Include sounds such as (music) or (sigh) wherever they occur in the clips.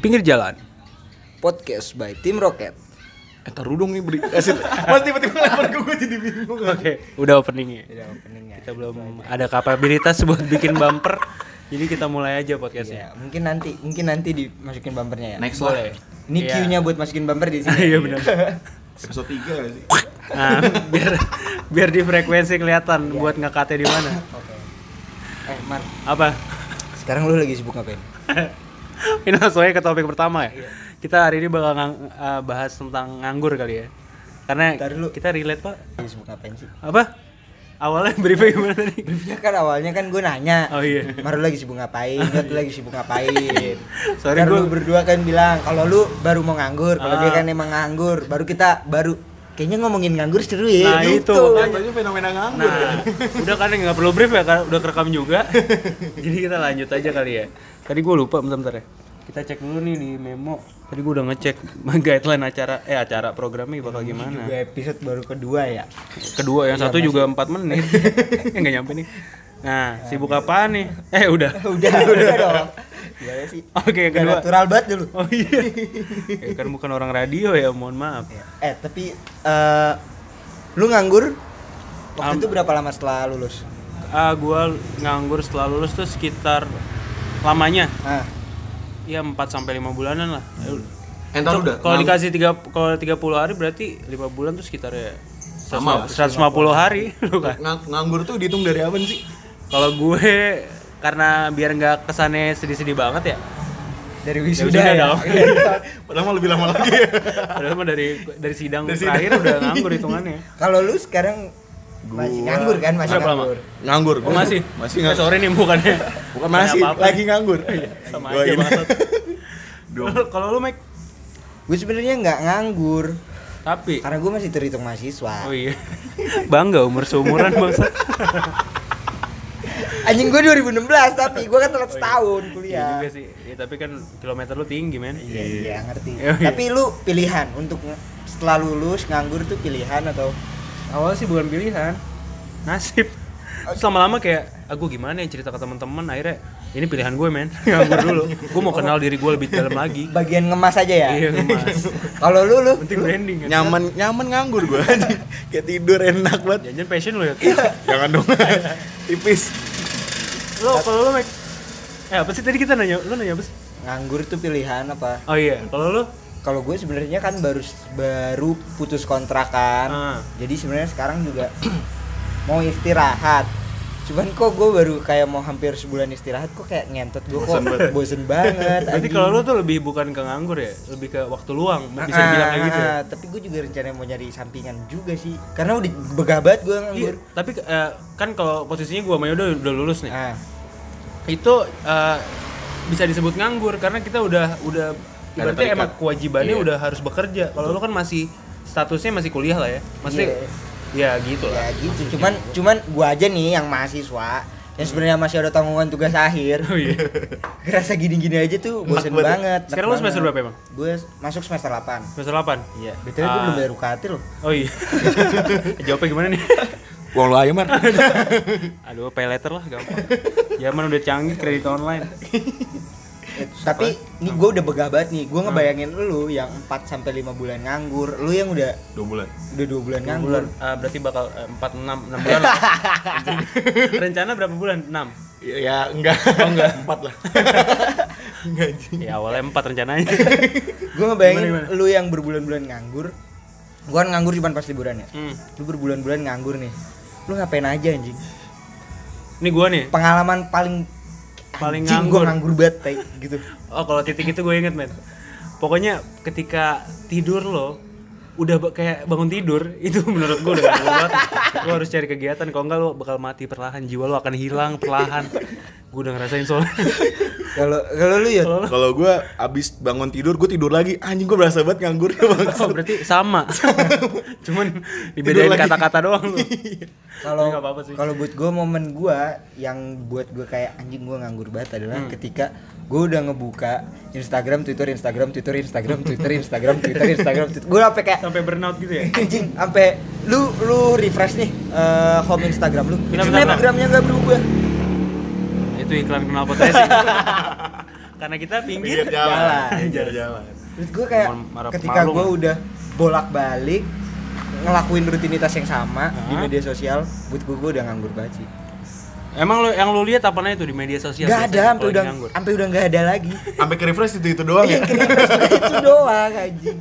Pinggir jalan. Podcast by Tim Rocket. Eh taruh dong nih beri kasih. (laughs) Mas tiba-tiba lempar ke gue jadi bingung. Oke, udah openingnya. Udah openingnya. Kita belum ada kapabilitas (laughs) buat bikin bumper. Jadi kita mulai aja podcastnya. Ya, mungkin nanti, mungkin nanti dimasukin bumpernya ya. Next Boleh. Ini Iya. cue-nya buat masukin bumper di sini. (laughs) Iya benar. Episode 3 gak sih? Nah, biar biar di frekuensi kelihatan buat ngekatnya di mana. Oke. Eh, Man, Apa? sekarang lu lagi sibuk ngapain? (laughs) Ini langsung aja ke topik pertama ya. Kita hari ini bakal ngang- eh, bahas tentang nganggur kali ya. Karena kita relate pak. Sibuk ngapain sih? Apa? Awalnya briefnya gimana tadi? Ya kan awalnya kan gue nanya. Oh iya. Mar lu lagi sibuk ngapain? Gat lu lagi sibuk ngapain? (laughs) Sorry gue berdua kan bilang kalau lu baru mau nganggur, kalau dia Ah. kan emang nganggur, baru kita baru kayaknya ngomongin nganggur seru ya. Nah, itu, gitu. makanya. Katanya fenomena nganggur. Nah, udah kan nggak perlu brief ya, kan udah kerekam juga. (laughs) Jadi kita lanjut aja kali ya. Tadi gue lupa bentar-bentar ya. Kita cek dulu nih di memo. Tadi gue udah ngecek (laughs) guideline acara eh acara programnya bakal gimana. Dua episode baru kedua ya. Kedua yang satu juga 4 menit. (laughs) Eh, Nggak nyampe nih. Nah, sibuk apaan nih? Eh (laughs) udah. udah, udah dong. Gimana sih? Oke, Udah kedua. natural banget dulu. Oh iya. (laughs) Ya, kan bukan orang radio ya, mohon maaf. Eh, tapi eh lu nganggur waktu Am- itu berapa lama setelah lulus? Ah, gua nganggur setelah lulus tuh sekitar lamanya Ah, ya 4 sampai 5 bulanan lah. Entar Untuk udah. Kalau dikasih tiga kalau 30 hari berarti 5 bulan tuh sekitar ya Sama, 150 hari lu kan. ngang- nganggur tuh dihitung dari apa sih? Kalau gue karena biar nggak kesannya sedih-sedih banget ya. dari Ya, wisuda wisuda ya. dong. (laughs) Padahal mah lebih lama lagi ya. Padahal mah dari dari sidang Dari terakhir udah nganggur hitungannya. Kalau lu sekarang masih nganggur kan? Masih Berapa lama? nganggur. Nganggur. Oh, masih? Masih Eh, nganggur. sorry nih bukannya. Bukan masih, apa-apa. lagi nganggur. Sama Gua aja bangsat. (laughs) Kalau- lu Mike Gue sebenarnya nggak nganggur tapi karena gue masih terhitung mahasiswa. Oh iya. (laughs) Bangga umur seumuran bangsat. Anjing gue 2016 tapi gue kan telat setahun Iya kuliah. juga sih. Ya, tapi kan kilometer lu tinggi, men. Iya, iya ngerti. Iya, iya. Tapi lu pilihan untuk setelah lulus nganggur tuh pilihan atau Awal sih bukan pilihan. Nasib. Terus lama-lama kayak aku gimana ya cerita ke teman-teman akhirnya ini pilihan gue men (laughs) nganggur dulu gue mau kenal diri gue lebih dalam lagi bagian ngemas aja ya? iya ngemas (laughs) Kalau lu lu penting branding kan Nyaman nyaman nganggur gua. (laughs) Kayak tidur enak banget. jangan passion lo ya Jangan dong. Tipis. Lo kalau lo Mike eh apa sih tadi kita nanya lo nanya apa sih nganggur tuh pilihan apa? oh iya kalau lo Kalau gue sebenarnya kan baru baru putus kontrakan. Ah. Jadi sebenarnya sekarang juga (clears throat) mau istirahat. Cuman kok gue baru kayak mau hampir sebulan istirahat kok kayak ngentot gue kok Bosen banget. bosen banget. berarti kalau lo tuh lebih bukan ke nganggur ya lebih ke waktu luang bisa Ah, dibilang kayak gitu ya? ah, Tapi gue juga rencananya mau nyari sampingan juga sih. Karena udah begah banget gue Iya, nganggur. tapi eh, kan kalau posisinya gue sama Yoda udah lulus nih Ah, itu eh, bisa disebut nganggur karena kita udah udah terikat. emang kewajibannya Iya. udah harus bekerja kalau lo kan masih statusnya masih kuliah lah ya maksudnya ya gitu lah ya gitu. Cuman cuman gue aja nih yang mahasiswa yang sebenarnya masih ada tanggungan tugas akhir. oh iya (laughs) Ngerasa gini-gini aja tuh bosen banget. banget. sekarang lo semester berapa emang Gue masuk semester 8. semester 8 Iya, betul gue Ah. belum bayar UKT loh. oh iya (laughs) jawabnya gimana nih (laughs) Uang lu aja, Mar. (laughs) aduh pay letter lah gampang zaman udah canggih kredit online Tapi ini gue udah begah banget nih. Gue ngebayangin lu yang 4 sampai 5 bulan nganggur, lu yang udah Dua bulan. udah 2 bulan nganggur. bulan Ah, berarti bakal eh, empat enam enam bulan lah. (laughs) rencana berapa bulan enam Ya, ya enggak. Oh, enggak. (laughs) Empat lah. enggak anjing. ya awalnya empat rencananya Gue ngebayangin Gimana, lu yang berbulan-bulan nganggur. Gue kan nganggur cuma pas liburan ya. hmm. Lu berbulan-bulan nganggur nih. Lu ngapain aja anjing? ini gua nih Pengalaman paling Paling anjing nganggur. gua nganggur banget tai, gitu. (laughs) Oh kalau titik itu gue inget men Pokoknya ketika tidur lo Udah kayak bangun tidur (laughs) Itu menurut gue udah gak banget Lo harus cari kegiatan Kalau enggak lo bakal mati perlahan Jiwa lo akan hilang perlahan. Gue udah ngerasain soalnya. Kalau kalau lu ya? Kalau gua abis bangun tidur, gua tidur lagi. Anjing gua berasa banget nganggur Bang. Oh berarti sama. (laughs) Cuman dibedain kata-kata doang lo (laughs) kalau kalau buat gue momen gue yang buat gue kayak anjing gue nganggur banget adalah Hmm. ketika gue udah ngebuka Instagram Twitter Instagram Twitter Instagram Twitter Instagram Twitter Instagram Twitter gue sampai kayak Sampai burnout gitu ya? Anjing sampai lu lu refresh nih eh, home Instagram lu. Snapgramnya nggak berubah Itu iklan kenal potensi (laughs) Karena kita pinggir Pinggir jalan. Jalan. Pinggir jalan. Menurut gue kayak marah ketika gue udah bolak-balik ngelakuin rutinitas yang sama di Hah? media sosial, buat gue gue udah nganggur banget sih. Emang lo yang lo lihat apa itu di media sosial? Gak ada, sampai udah sampai udah nggak ada lagi. Sampai ke refresh itu itu doang ya. itu doang anjing.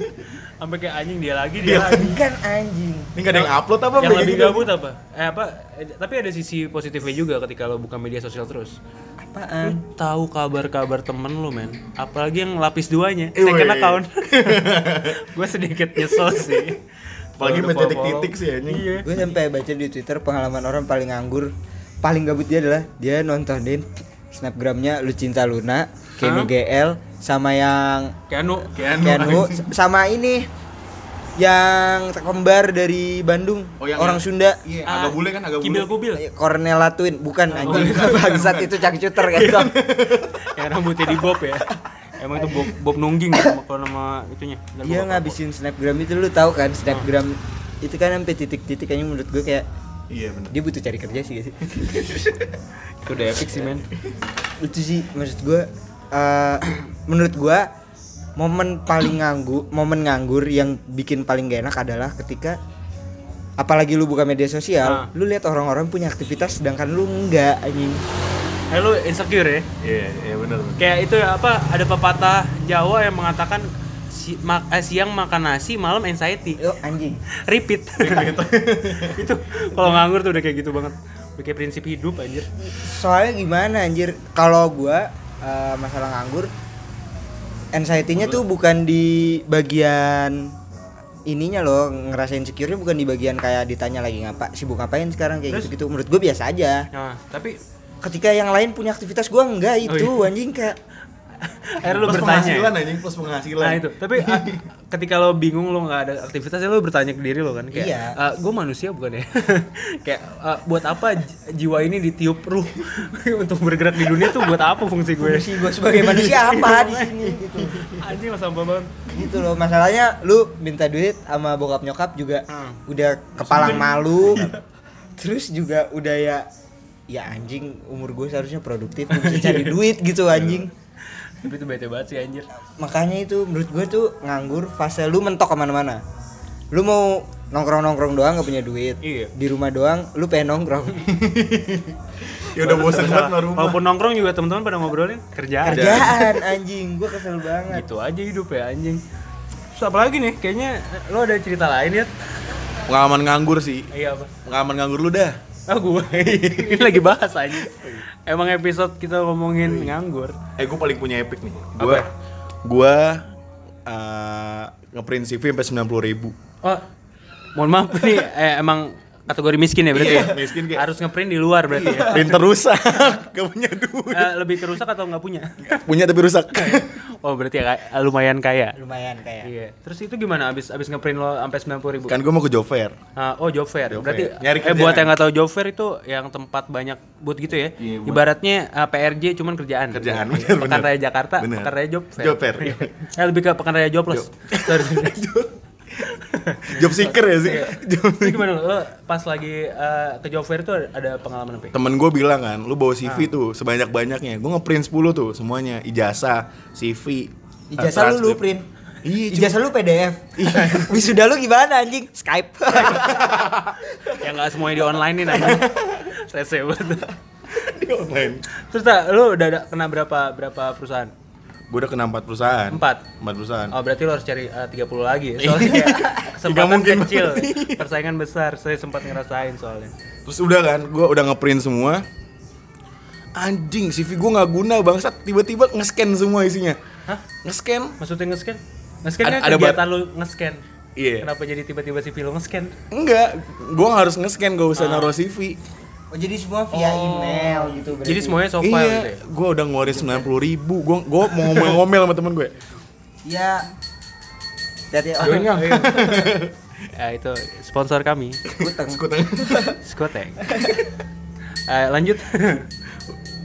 Sampai kayak anjing dia lagi dia Dia lagi. Kan anjing. Ini gak ada yang upload apa? Yang lebih Gitu. gabut apa? Eh apa? eh, tapi ada sisi positifnya juga ketika lo buka media sosial terus. Apaan? Tahu kabar-kabar temen lo men. Apalagi yang lapis duanya. Eh, Second weh. account. (laughs) Gue sedikit nyesel sih. Apalagi main titik-titik sih anjing. Iya. Gue sampai baca di Twitter pengalaman orang paling nganggur, paling gabut dia adalah dia nontonin snapgramnya Lucinta Luna, Kenu Hah? GL, sama yang Keanu. Keanu. Kenu, (laughs) sama ini yang kembar dari Bandung, Oh, yang- orang yang- Sunda. Iya, Ah, agak bule kan agak bule. Kibil kubil. Cornella Twin, bukan Oh, anjing bangsat itu cangcuter kan. (laughs) yang rambutnya di bob ya. Emang itu bob, bob nungging ya kalau nama itunya. Dia ngabisin snapgram itu lu tahu kan snapgram itu kan sampai titik-titik aja menurut gue kayak Iya benar. dia butuh cari kerja sih gak (laughs) sih Itu udah epic sih men. itu sih maksud gue eh, menurut gue momen paling nganggur momen nganggur yang bikin paling gak enak adalah ketika apalagi lu buka media sosial Ah. lu lihat orang-orang punya aktivitas sedangkan lu enggak anjing Eh lu insecure ya? Iya, iya benar. Kayak itu ya apa? Ada pepatah Jawa yang mengatakan si, mak- eh, siang makan nasi, malam anxiety. Yo, anjing Repeat. (laughs) itu kalau nganggur tuh udah kayak gitu banget. Udah kayak prinsip hidup anjir. soalnya gimana anjir kalau gua eh, masalah nganggur anxiety-nya tuh bukan di bagian ininya loh ngerasain secure bukan di bagian kayak ditanya lagi ngapa sibuk ngapain sekarang kayak Terus? gitu gitu menurut gue biasa aja. Nah, tapi ketika yang lain punya aktivitas gua enggak itu Oh, anjing kayak (laughs) akhirnya lu plus bertanya. penghasilan ya? anjing, plus penghasilan. Nah itu, tapi ah, ketika lo bingung lo nggak ada aktivitas, ya lo bertanya ke diri lo kan kayak, Iya. gue manusia bukan ya? (laughs) kayak ah, buat apa jiwa ini ditiup ruh (laughs) untuk bergerak di dunia tuh buat apa fungsi gue? fungsi gue sebagai manusia apa di sini gitu Anjing lah sampah banget. gitu loh masalahnya lu minta duit sama bokap nyokap juga Hmm. udah kepalang malu terus juga udah ya ya anjing umur gue seharusnya produktif bisa cari duit gitu anjing Tapi itu bete banget sih anjir. makanya itu menurut gue tuh nganggur fase lu mentok ke mana-mana lu mau nongkrong nongkrong doang gak punya duit Iya. di rumah doang lu pengen nongkrong (laughs) Ya udah bosan banget sama rumah. Walaupun nongkrong juga teman-teman pada ngobrolin kerjaan. kerjaan anjing gue kesel banget Gitu aja hidup ya anjing. Terus apa lagi nih? Kayaknya lo ada cerita lain ya? Pengalaman nganggur sih. Iya apa? Pengalaman nganggur lu dah. Ah gue (laughs) ini lagi bahas aja. Emang episode kita ngomongin nganggur. Eh gue paling punya epic nih. Gua gua uh, ngeprint CV sampai 90 ribu. Oh, mohon maaf nih, eh, emang kategori miskin ya berarti Iya, ya? miskin kayak- Harus ngeprint di luar berarti ya? Printer rusak, (laughs) gak punya duit. Eh, lebih kerusak atau nggak punya? Punya tapi rusak. (laughs) Oh berarti ya kay- lumayan kaya. lumayan kayak Iya. Terus itu gimana? Abis abis ngeprint lo sampai sembilan puluh ribu? kan gue mau ke job fair. Ah, oh job fair. Job Berarti fair. Nyari eh buat yang nggak tahu job fair itu yang tempat banyak booth gitu ya. Iya, buat- Ibaratnya ah, PRJ cuman kerjaan. Kerjaan, Iya. bener, Pekan bener. Raya Jakarta, Bener. Pekan Raya job fair. Job fair. Iya. (laughs) Eh, lebih ke Pekan Raya jobless. Sorry. (laughs) job seeker ya sih. Iya. Job gimana lo, pas lagi eh, ke job fair itu ada, pengalaman apa? ya? Temen gue bilang kan, lu bawa CV Ah. tuh sebanyak-banyaknya. Gue ngeprint 10 tuh semuanya, ijazah, CV. ijazah lu lu print Iya, ijazah lu PDF (laughs) wisuda lu gimana anjing Skype (laughs) yang nggak semuanya di online nih nanti rese banget di online. terus tak lu udah ada kena berapa berapa perusahaan Gue udah kena 4 perusahaan. Empat? 4 perusahaan. oh berarti lo harus cari eh, 30 lagi ya? (laughs) soalnya kayak kesempatan mungkin kecil (laughs) persaingan besar saya sempat ngerasain soalnya Terus udah kan, gue udah ngeprint semua. Anjing, CV gue nggak guna bangsat. Tiba-tiba nge-scan semua isinya. hah Nge-scan? maksudnya nge-scan nge-scan Ada- kan ada kegiatan lu nge-scan Iya. kenapa jadi tiba-tiba si lo nge-scan Enggak, gue harus nge-scan, gak usah Ah. naruh CV. Oh jadi semua via email gitu berarti? Jadi semuanya soft file gitu ya? Iya, gue udah ngeluarin 90 ribu. Gue gua mau ngomel-ngomel sama temen gue. ya Hati-hati. Oh, Join nggak? (laughs) ya itu sponsor kami. Utang Sekutang. Skotek (laughs) Eh, lanjut.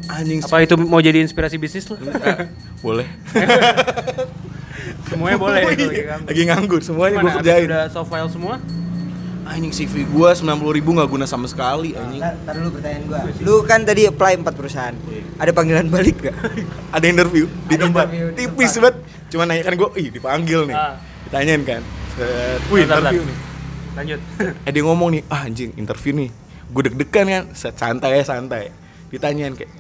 Anjing, apa itu mau jadi inspirasi bisnis lo boleh. (laughs) semuanya boleh. Itu lagi Iya, nganggur. Lagi nganggur, semuanya gue kerjain. udah soft file semua anjing CV gua 90 ribu nggak guna sama sekali anjing. Ntar, ntar dulu pertanyaan gua. Lu kan tadi apply 4 perusahaan. Ada panggilan balik gak? (laughs) ada interview. Di tempat tipis banget. Cuma nanya kan gue ih dipanggil nih. Ah. ditanyain kan. Set, wih interview nih. Lanjut. eh dia ngomong nih ah anjing interview nih. Gue deg-degan kan. Set, santai ya santai. Ditanyain kayak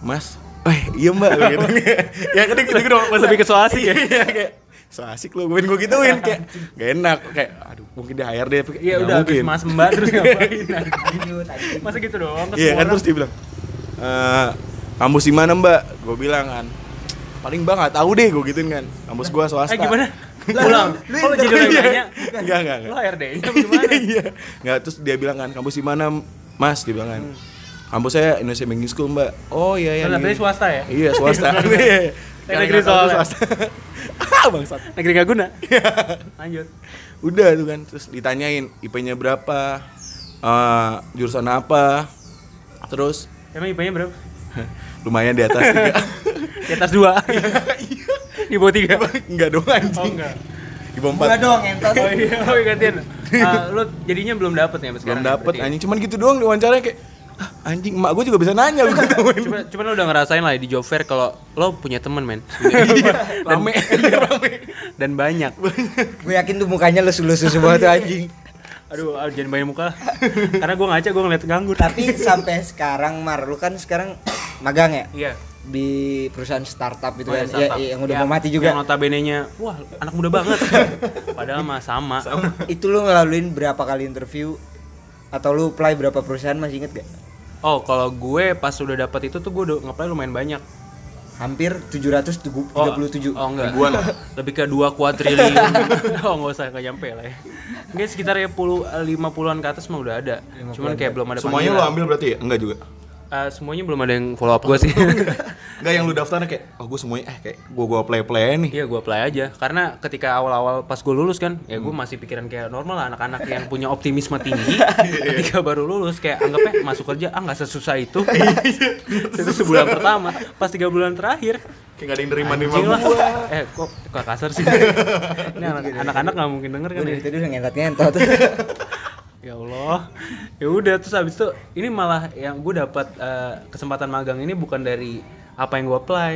mas eh iya mbak gitu. (laughs) Ya kan gitu dong. Lebih ke ya? iya kayak so asik lu gue gue gituin kayak gak enak kayak aduh mungkin dia hire deh tapi Iya nggak udah habis mungkin. mas mbak terus (laughs) ngapain? Masa gitu doang? Iya kan orang? terus dia bilang eh kampus di mana mbak? Gue bilang kan paling mbak nggak tahu deh gue gituin kan kampus gue swasta. Eh gimana? (laughs) Pulang. lu jadi lo ya? nanya. Enggak enggak Lo enggak. HRD-nya gimana? (laughs) Iya. Enggak terus dia bilang kan kampus di mana mas? Dia bilang kan kampus saya Indonesia Banking School mbak. Oh iya iya. Nih. tadi swasta ya? Iya swasta. Iya. Negeri soalnya. swasta. Ah (laughs) bangsat. Negeri gak guna. Lanjut. Udah tuh kan terus ditanyain IP-nya berapa, eh, jurusan apa, terus Emang IP-nya berapa? (laughs) lumayan di atas tiga. (laughs) Di atas dua. Di bawah tiga. enggak dong anjing. Oh enggak. Di bawah empat. Gua dong entot. Oh iya, oh iya gantian. Ah, lu jadinya belum dapet ya belum dapet berarti? anjing cuman gitu doang diwawancara kayak ah, anjing emak gue juga bisa nanya lu gitu Cuma, cuman lu udah ngerasain lah di job fair kalau lo punya temen men (laughs) rame (laughs) Iya, rame dan banyak. (laughs) Gue yakin tuh mukanya lesu-lesu semua tuh anjing. Aduh, ah, jangan banyak muka. Karena gua ngaca gua ngeliat nganggur. Tapi sampai sekarang Mar, lu kan sekarang (coughs) magang ya iya. di perusahaan startup itu Oh, kan iya, ya, startup. iya, yang udah Yang- mau mati juga. Yang notabene-nya, wah anak muda banget. Padahal mah sama. Itu lu ngelaluin berapa kali interview atau lu apply berapa perusahaan masih inget gak? Oh, kalau gue pas udah dapet itu tuh gue udah ngeplay lumayan banyak. Hampir 737. Oh enggak. Ribuan. (laughs) Lebih ke 2 kuadriliun. (laughs) oh, enggak usah enggak nyampe lah ya. Enggak sekitar ya puluh 50-an ke atas mah udah ada. Cuman kayak belum ada semuanya lo panggilan. ambil berarti ya enggak juga Eh, semuanya belum ada yang follow up gue sih. (laughs) enggak yang lu daftarnya kayak oh gue semuanya eh kayak gue gue play play nih. Iya gue apply aja. Karena ketika awal-awal pas gue lulus kan ya gue masih pikiran kayak normal lah anak-anak yang punya optimisme tinggi. (laughs) Ketika baru lulus kayak anggapnya masuk kerja ah nggak sesusah itu. (laughs) Itu sebulan pertama. Pas tiga bulan terakhir kayak gak ada yang nerima nerima lah. gue (laughs) eh kok kok kasar sih? Ini anak- anak-anak nggak mungkin denger kan Gue ya? tadi udah ngentot-ngentot. Ya Allah. Ya udah terus habis itu ini malah yang gue dapat eh, kesempatan magang ini bukan dari apa yang gue apply.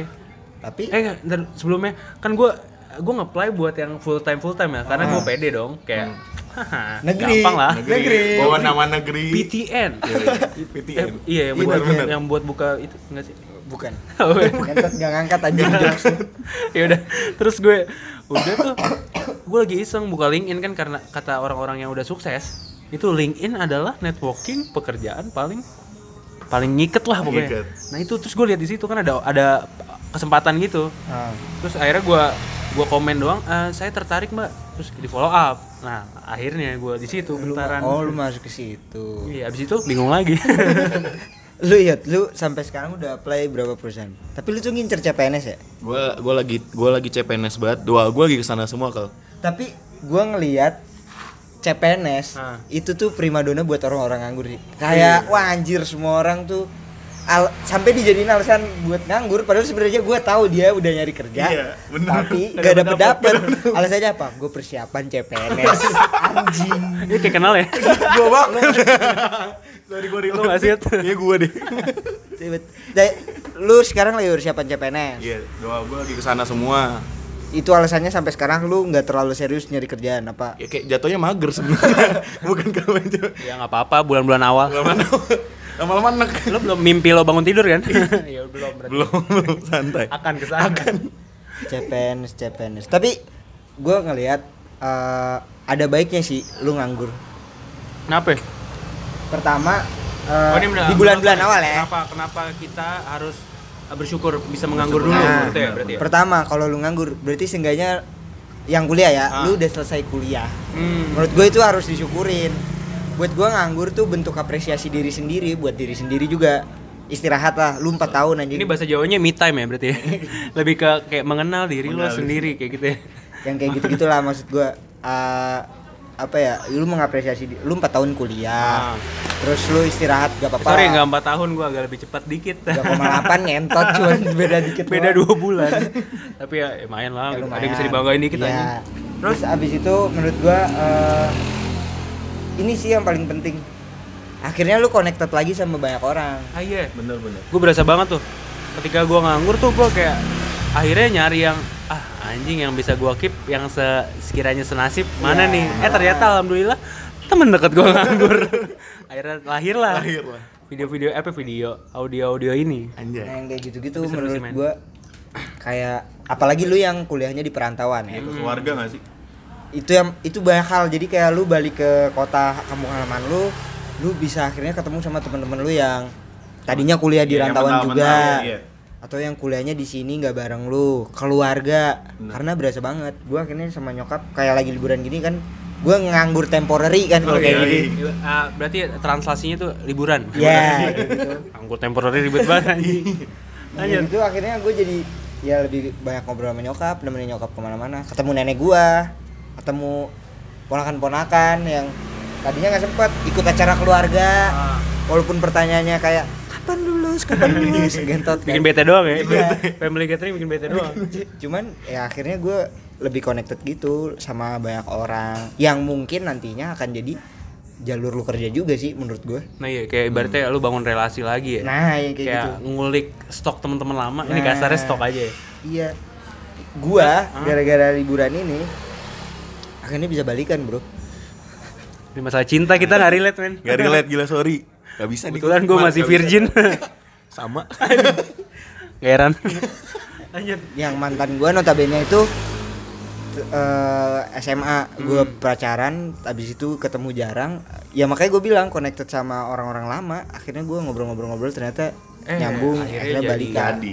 Tapi eh nggak, ntar sebelumnya kan gue gue nge-apply buat yang full time full time ya karena gue pede dong kayak haha, Negeri. gampang lah. negeri. Bawa nama negeri. PTN PTN Eh, iya yang Iya, buat bener. yang buat buka itu enggak sih? Bukan. (laughs) Oh, iya. Ngentot gak ngangkat jokes. ya udah terus gue udah tuh gue lagi iseng buka LinkedIn kan karena kata orang-orang yang udah sukses itu LinkedIn adalah networking pekerjaan paling paling ngiket lah pokoknya Ngiket. nah itu terus gue lihat di situ kan ada ada kesempatan gitu Ah. terus akhirnya gue gue komen doang "Eh, saya tertarik mbak terus di follow up nah akhirnya gue di situ bentaran oh lu masuk ke situ. iya abis itu bingung lagi (laughs) Lu lihat lu sampai sekarang udah apply berapa perusahaan? Tapi lu tuh ngincer CPNS ya? gue gue lagi gue lagi CPNS banget dua gue lagi ke sana semua kal Tapi gua ngelihat CPNS Ah. itu tuh primadona buat orang-orang nganggur sih. Kayak wah anjir semua orang tuh al- sampai dijadiin alasan buat nganggur padahal sebenarnya gua tahu dia udah nyari kerja. Iya, bener. Tapi gak dapet dapet-dapet. dapet. Alasannya apa? Gue persiapan CPNS. (laughs) Anjing. ini kayak kenal ya (laughs) gue banget sorry gue Lu nggak sih, iya gue deh lu sekarang lagi persiapan CPNS. iya doa gue lagi ke sana semua Itu alasannya sampai sekarang lu nggak terlalu serius nyari kerjaan apa? ya kayak jatuhnya mager sebenarnya. (laughs) Bukan kalau ya nggak apa-apa bulan-bulan awal. Lama-lama lama-lama enak. Lo belum mimpi lo bangun tidur kan? (laughs) Ya belum berarti. Belum belum. Santai. Akan ke sana. CPNS, CPNS. Tapi gue ngelihat eh, ada baiknya sih lu nganggur. kenapa? Pertama eh, Oh, di bulan-bulan awal ya. kenapa kenapa kita harus bersyukur bisa menganggur dulu Nah, gitu ya berarti ya Pertama kalau lu nganggur berarti seenggaknya yang kuliah ya, Ah. lu udah selesai kuliah. Hmm. Menurut gue itu harus disyukurin. Buat gue nganggur tuh bentuk apresiasi diri sendiri, buat diri sendiri juga. Istirahat lah, lu 4 tahun anjing. ini bahasa Jawanya me time ya berarti ya (laughs) lebih ke kayak mengenal diri lo Mengenal sendiri kayak gitu ya yang kayak gitu gitulah maksud gua Eh, apa ya lu mengapresiasi lu 4 tahun kuliah Ah. terus lu istirahat gak apa-apa. Sorry nggak empat tahun gua agak lebih cepat dikit. 3,8 ngentot (laughs) cuman beda dikit beda dua bulan. (laughs) Tapi ya lumayan lah Ya, ada yang bisa lumayan. dibanggain dikit Iya. aja. Terus abis itu menurut gua eh, ini sih yang paling penting. Akhirnya lu connected lagi sama banyak orang. Ah iya. Bener bener. Gue berasa banget tuh. Ketika gue nganggur tuh gue kayak akhirnya nyari yang ah anjing yang bisa gue keep yang se sekiranya senasib mana Ya. nih? Eh ternyata alhamdulillah temen deket gue nganggur. (laughs) Akhirnya lahir lah lahir lah. video-video apa video? Audio-audio ini. Nah anjay yang kayak gitu-gitu menurut men. gua kayak apalagi lu yang kuliahnya di perantauan ya. Ke keluarga gak sih? Itu yang itu banyak hal. Jadi kayak lu balik ke kota kampung halaman lu lu bisa akhirnya ketemu sama teman-teman lu yang tadinya kuliah di Iya, yang rantauan juga. iya. Atau yang kuliahnya di sini nggak bareng lu keluarga. Bener. karena berasa banget. Gua akhirnya sama nyokap kayak lagi liburan gini kan gua nganggur temporary kan kalau Oh, kayak iya, gini. Ah, berarti translasinya tuh liburan. Ya (laughs) gitu. Anggur temporary ribet banget anjing. Ya gitu akhirnya gue jadi ya lebih banyak ngobrol sama nyokap, nemenin nyokap ke mana-mana, ketemu nenek gua, ketemu ponakan-ponakan yang tadinya nggak sempet ikut acara keluarga, Ah. walaupun pertanyaannya kayak kapan lulus, kapan (laughs) lulus, gentot kan. bikin bete doang ya Iya. (laughs) family gathering bikin bete doang Cuman ya akhirnya gue lebih connected gitu sama banyak orang yang mungkin nantinya akan jadi jalur lu kerja juga sih menurut gue. nah iya kayak ibaratnya lu bangun relasi lagi ya Nah, yang kayak, kayak gitu. ngulik stok teman-teman lama ini Nah. kasarnya stok aja ya Iya. Gua Hah? gara-gara liburan ini akhirnya bisa balikan, Bro. ini masalah cinta kita nggak relate men Gak relate gila sorry Gak bisa nih kebetulan gue masih virgin. (laughs) Sama. (laughs) Gak heran. Lanjut. Yang mantan gua notabene itu eh, SMA gua Hmm. pacaran habis itu ketemu jarang. Ya makanya gue bilang connected sama orang-orang lama. Akhirnya gua ngobrol-ngobrol-ngobrol ternyata Eh, nyambung akhirnya akhirnya, jadi. balikan. Jadi.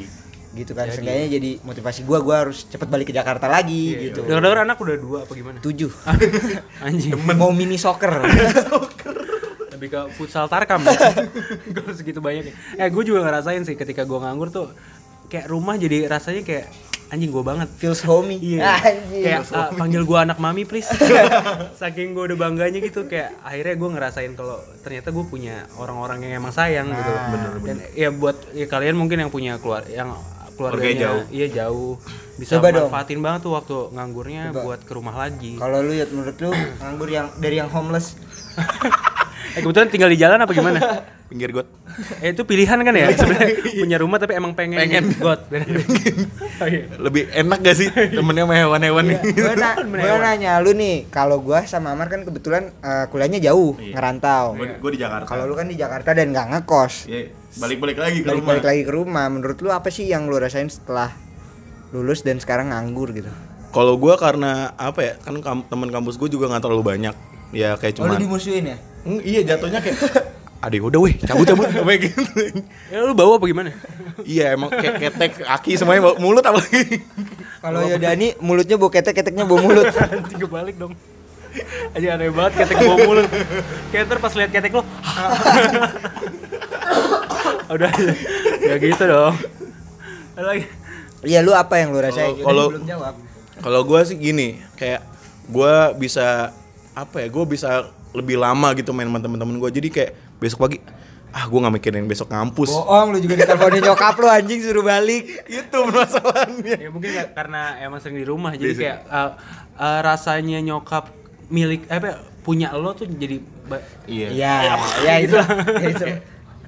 Gitu kan Jadi. seenggaknya jadi motivasi gua gua harus cepet balik ke Jakarta lagi Iya, gitu. Dengar-dengar anak udah dua apa gimana? tujuh. (laughs) Anjing. Mau mini soccer Lebih ke futsal tarkam ya (laughs) Gue segitu banyak Eh gue juga ngerasain sih ketika gue nganggur tuh Kayak rumah jadi rasanya kayak Anjing gue banget feels homey Iya. (laughs) Anjing. Kayak ah, panggil gua anak mami please. (laughs) Saking gua udah bangganya gitu kayak akhirnya gua ngerasain kalau ternyata gue punya orang-orang yang emang sayang gitu. Nah. Bener, Dan ya buat ya kalian mungkin yang punya keluar yang keluarganya jauh. iya jauh bisa Coba dong. manfaatin banget tuh waktu nganggurnya Coba. buat ke rumah lagi. Kalau lu ya menurut lu (clears throat) nganggur yang dari yang homeless Eh kebetulan tinggal di jalan apa gimana? (laughs) Pinggir got. Eh itu pilihan kan ya? (laughs) Sebenarnya punya rumah tapi emang pengen Pengen. got. (laughs) Oh, iya. Lebih enak gak sih temennya sama hewan-hewan nih gue na gua nanya lu nih kalau gua sama Amar kan kebetulan eh, kuliahnya jauh Iya. ngerantau. Gue di Jakarta. Kalau lu kan di Jakarta dan nggak ngekos. Iya, Balik-balik lagi ke balik rumah. balik lagi ke rumah. Menurut lu apa sih yang lu rasain setelah lulus dan sekarang nganggur gitu? Kalau gue karena apa ya kan kam- teman kampus gue juga nggak terlalu banyak. Ya kayak oh lu dimusuhin ya Hmm, iya jatuhnya kayak (laughs) adik udah weh cabut cabut (laughs) kayak gitu. Ya lu bawa apa gimana? iya emang kayak ketek kaki semuanya bawa mulut apalagi kalau Yodani mulutnya bau ketek keteknya bau mulut. (laughs) Nanti kebalik dong. Aja aneh banget ketek bawa mulut. Kayak ntar pas liat ketek lo Udah Ya gitu dong. Ada lagi? Iya lu apa yang lu rasain? Kalau- kalau gue sih gini kayak gue bisa apa ya gue bisa lebih lama gitu main sama temen-temen gue jadi kayak besok pagi ah gue nggak mikirin besok ngampus. Bohong lu juga diteleponin (laughs) nyokap lu anjing suruh balik. Itu permasalahannya Ya mungkin nggak- karena emang sering di rumah Jadi Bisa. kayak uh, uh, rasanya nyokap milik eh, apa ya, punya lo tuh jadi iya. Iya iya itu ya itu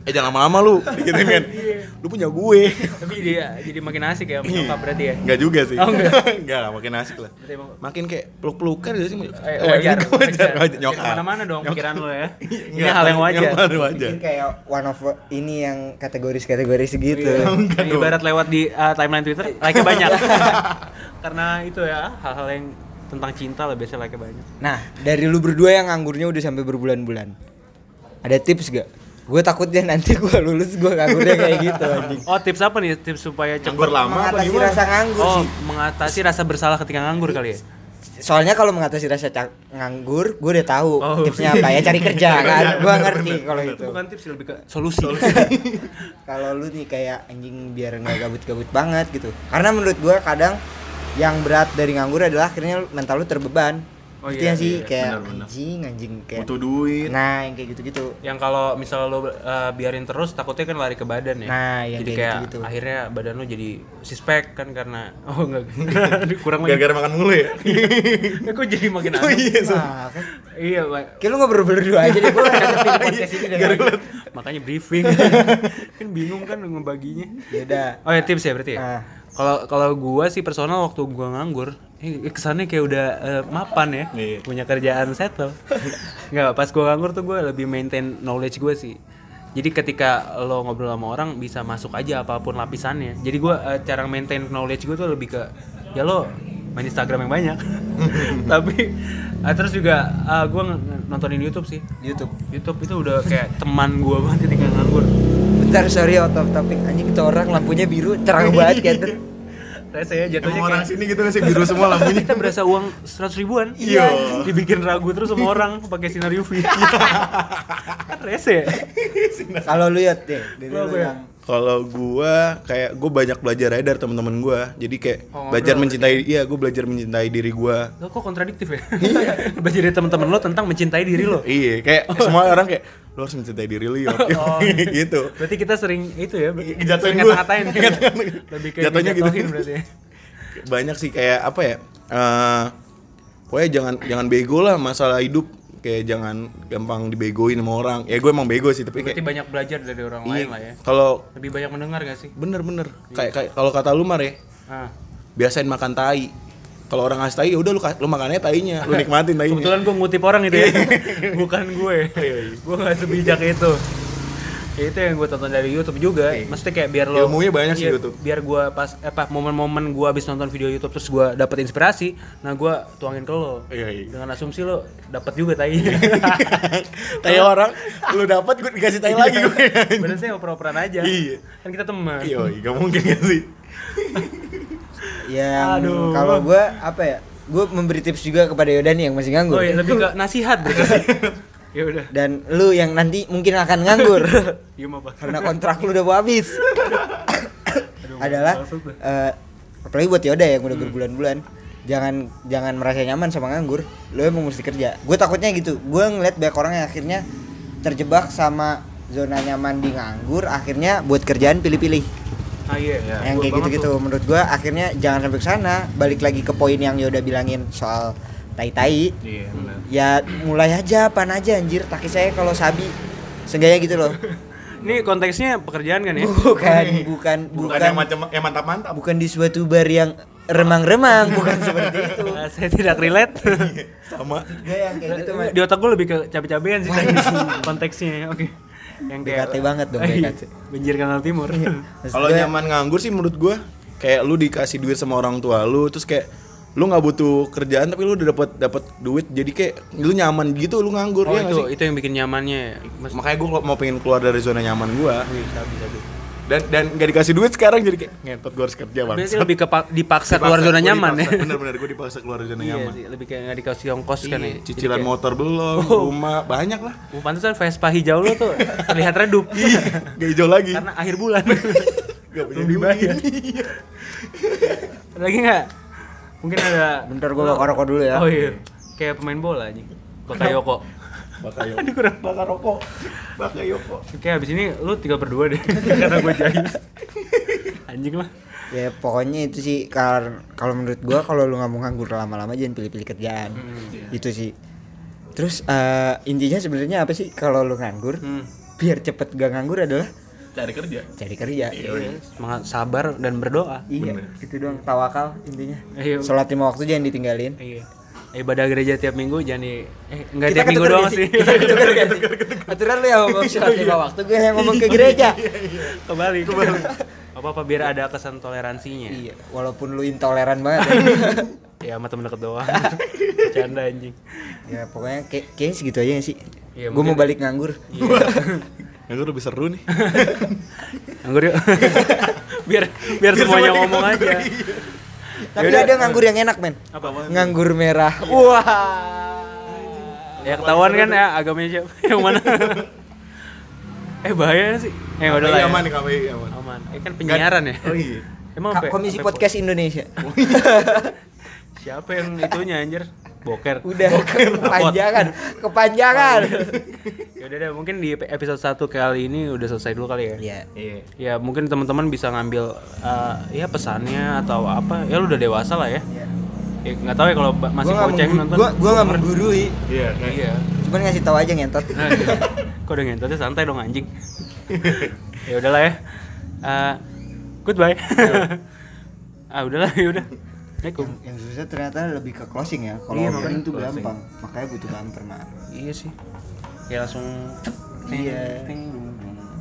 eh jangan lama-lama lu (laughs) gitu kan? Lu punya gue. Tapi jadi jadi makin asik ya sama nyokap berarti ya? Enggak juga sih. Oh, enggak? enggak (laughs) makin asik lah. Makin kayak peluk-pelukan gitu sih Eh, wajar, wajar, wajar, wajar. nyokap. Mana-mana dong pikiran lo ya. (laughs) Ini Enggak, hal yang wajar. wajar wajar. Mungkin kayak one of ini yang kategoris-kategoris segitu Iya. Ibarat lewat di uh, timeline Twitter, like-nya banyak. Karena itu ya hal-hal yang tentang cinta lah biasanya like-nya banyak. Nah, dari lu berdua yang anggurnya udah sampai berbulan-bulan. Ada tips gak? Gue takutnya nanti gue lulus gue nganggurnya kayak gitu anjing. Oh tips apa nih? Tips supaya cepet lama apa Mengatasi gimana? rasa nganggur Oh sih. mengatasi rasa bersalah ketika nganggur kali ya? Soalnya kalau mengatasi rasa nganggur, gue udah tahu Oh. tipsnya apa ya cari kerja kan. Gue ngerti kalau Itu bukan tips lebih ke solusi. (laughs) Kalau lu nih kayak anjing biar nggak gabut-gabut banget gitu. Karena menurut gue kadang yang berat dari nganggur adalah akhirnya mental lu terbeban. Oh, Ngerti iya, nggak sih iya, kayak benar-benar. anjing anjing kayak Butuh duit. nah yang kayak gitu-gitu Yang kalau misalnya lo uh, biarin terus takutnya kan lari ke badan ya. Nah, yang jadi kayak kayak gitu-gitu. akhirnya badan lo jadi sispek kan karena (laughs) oh enggak kurang lagi. Gara-gara makan mulu ya. Ya, (laughs) kok jadi makin (laughs) Oh aneh. iya, so. nah kan Iya, Pak. kayak lu ngobrol berdua aja deh gue ngadepin podcast ini deh Makanya briefing. kan bingung kan ngebaginya. ya udah Oh ya tips ya berarti ya. Ah. Kalau kalau gua sih personal waktu gua nganggur, eh, kesannya kayak udah eh, mapan ya, Iya. punya kerjaan settle. Nggak, pas gua nganggur tuh gua lebih maintain knowledge gua sih. Jadi ketika lo ngobrol sama orang bisa masuk aja apa pun lapisannya. Jadi gua eh, cara maintain knowledge gua tuh lebih ke ya lo main Instagram yang banyak. (laughs) Tapi ah, terus juga ah, gua nge- nontonin YouTube sih. YouTube YouTube itu udah kayak teman gua banget ketika nganggur. bentar sorry out of topic anjing itu orang lampunya biru cerah banget (laughs) tuh Rese ya jatuhnya Emang orang kayak sini gitu nggak sih biru semua lampunya. kita berasa uang seratus ribuan Iya. dibikin ragu terus sama orang pakai sinar UV (laughs) kan rese ya kalau lu ya deh dari lu ya? yang Kalau gua kayak gua banyak belajar aja dari teman-teman gua. Jadi kayak Oh, belajar ngobrol. mencintai iya, gua belajar mencintai diri gua. lo kok kontradiktif ya (laughs) belajar dari teman-teman lo tentang mencintai diri lo Iya, kayak semua orang kayak lo harus mencintai diri lu yuk. (laughs) Oh. (laughs) gitu. berarti kita sering itu ya Ngejatuhin sering gua. ngata-ngatain ya. lebih kayak Jatuhnya gitu. berarti ya. Banyak sih kayak apa ya? Eh pokoknya jangan jangan bego lah masalah hidup. Kayak jangan gampang dibegoin sama orang. Ya gue emang bego sih, tapi berarti kayak banyak belajar dari orang iya, lain lah ya Kalau lebih banyak mendengar gak sih bener-bener kayak kayak kalau kata lu Mar ya, ah. biasain makan tai. Kalau orang ngasih tai ya udah lu lu makannya tainya, lu nikmatin tainya. kebetulan gue ngutip orang itu ya (laughs) bukan gue gue gak sebijak itu Ya, itu yang gue tonton dari YouTube juga maksudnya kayak biar lo Ilmunya banyak sih iya, YouTube. biar gue pas eh, apa momen-momen gue abis nonton video YouTube terus gue dapet inspirasi nah gue tuangin ke lo Iya, iya. dengan asumsi lo dapet juga tai (laughs) tai orang lu dapat gue dikasih tai lagi gue. Bener saya oper-operan aja Iya. kan kita teman Iya, gak mungkin gak sih? yang Aduh. kalau gua apa ya gua memberi tips juga kepada Yodan yang masih nganggur oh iya lebih ke nasihat berarti (laughs) ya udah. Dan lu yang nanti mungkin akan nganggur. (laughs) Iya karena kontrak lu udah mau habis adalah maksud gue. eh, apalagi buat Yoda yang udah berbulan-bulan. Jangan jangan merasa nyaman sama nganggur. Lu emang mesti kerja. Gue takutnya gitu. Gue ngeliat banyak orang yang akhirnya terjebak sama zona nyaman di nganggur akhirnya buat kerjaan pilih-pilih. Ah iya. Yang Gua kayak gitu-gitu. tuh. menurut gua akhirnya jangan sampai ke sana. Balik lagi ke poin yang Yoda bilangin soal tai-tai. Iya benar. Ya mulai aja pan aja anjir. Taki saya kalau sabi Seenggaknya gitu loh. (laughs) Ini konteksnya pekerjaan kan ya? Bukan bukan Bukan, bukan. yang macam yang mantap-mantap. bukan di suatu bar yang remang-remang bukan seperti (laughs) itu. Saya tidak relate. (laughs) Sama. Yang kayak gitu di otak gue lebih ke cabe-cabean sih tadi konteksnya oke. Yang BKT banget dong, Iya, BKT. banjir kanal timur. Maksud Kalau nyaman nganggur sih menurut gua kayak lu dikasih duit sama orang tua lu terus kayak lu nggak butuh kerjaan tapi lu udah dapat dapat duit jadi kayak lu nyaman gitu lu nganggur oh ya nggak itu sih? itu yang bikin nyamannya Mas, Makanya gua mau pengen keluar dari zona nyaman bisa bisa dan dan gak dikasih duit sekarang jadi kayak ngentot gua harus kerja bang. Berarti lebih ke dipaksa keluar zona nyaman ya Bener-bener gua dipaksa keluar zona Iya nyaman. sih, lebih kayak nggak dikasih ongkos kan ya. Iya, Jadi cicilan kayak, motor belum, rumah banyak lah. Oh, pantesan Vespa hijau lo tuh terlihat redup. (laughs) Gak hijau lagi. Karena akhir bulan. (laughs) Gak punya dibayar. (laughs) lagi nggak? Mungkin ada. bentar gua bakar rokok dulu ya Oh iya. Kayak pemain bola aja. Bakayoko. Bakayoko. (laughs) Aduh kurang. Bakar rokok. Bakayoko. Oke, abis ini lu tinggal berdua deh. (laughs) Karena gue jahil. Anjing lah. ya pokoknya itu sih kar kalau menurut gua kalau lu nggak mau nganggur lama-lama jangan pilih-pilih kerjaan itu sih terus eh, intinya sebenarnya apa sih kalau lu nganggur Hmm. biar cepet gak nganggur adalah Cari kerja. cari kerja Iya, Semangat sabar dan berdoa. iya itu doang tawakal intinya Ayo. sholat lima waktu jangan ditinggalin Iya. Ibadah gereja tiap minggu jangan di eh enggak Kita tiap minggu doang gak sih. Kita? (laughs) Aturan lu yang ngomong sholat lima waktu, gue yang ngomong ke gereja Kembali. Kembali. Apa apa biar ada kesan toleransinya. Iya, walaupun lu intoleran banget ya. (laughs) Ya sama temen deket doang. Canda anjing. Ya pokoknya kayak kayaknya segitu aja sih? Iya, gue mau balik nganggur (laughs) Nganggur lebih seru nih. (laughs) Anggur yuk. (laughs) biar biar semuanya ngomong aja. Tapi Yaudah. ada nganggur yang enak men Apa? Nganggur merah Wah Ya ketahuan kan ya agamanya siapa? (laughs) Yang mana? eh bahaya sih. Eh udah lah. ya. aman nih KPI aman. Aman. Eh kan penyiaran ya. Oh iya. Emang Ka- apa? Komisi Podcast Indonesia Siapa yang itunya anjir? Boker Udah kepanjangan, kepanjangan. (laughs) ya udah deh mungkin di episode 1 kali ini udah selesai dulu kali ya Iya. Iya. ya mungkin teman-teman bisa ngambil eh, ya pesannya atau apa ya lu udah dewasa lah ya Iya. ya nggak tahu ya kalau masih Gua yang menggu- nonton Gua gua nggak menggurui. Iya, kayak iya Cuman ngasih tahu aja ngentot. Nah, iya. kok udah ngentotnya santai dong anjing (laughs) ya udahlah ya Eh, goodbye (laughs) ah udahlah ya udah Assalamualaikum Yang susah ternyata lebih ke closing ya. Kalau Iya, opening tuh closing. gampang. Makanya butuh bumper mah. iya sih ya langsung Iya. ting, ting,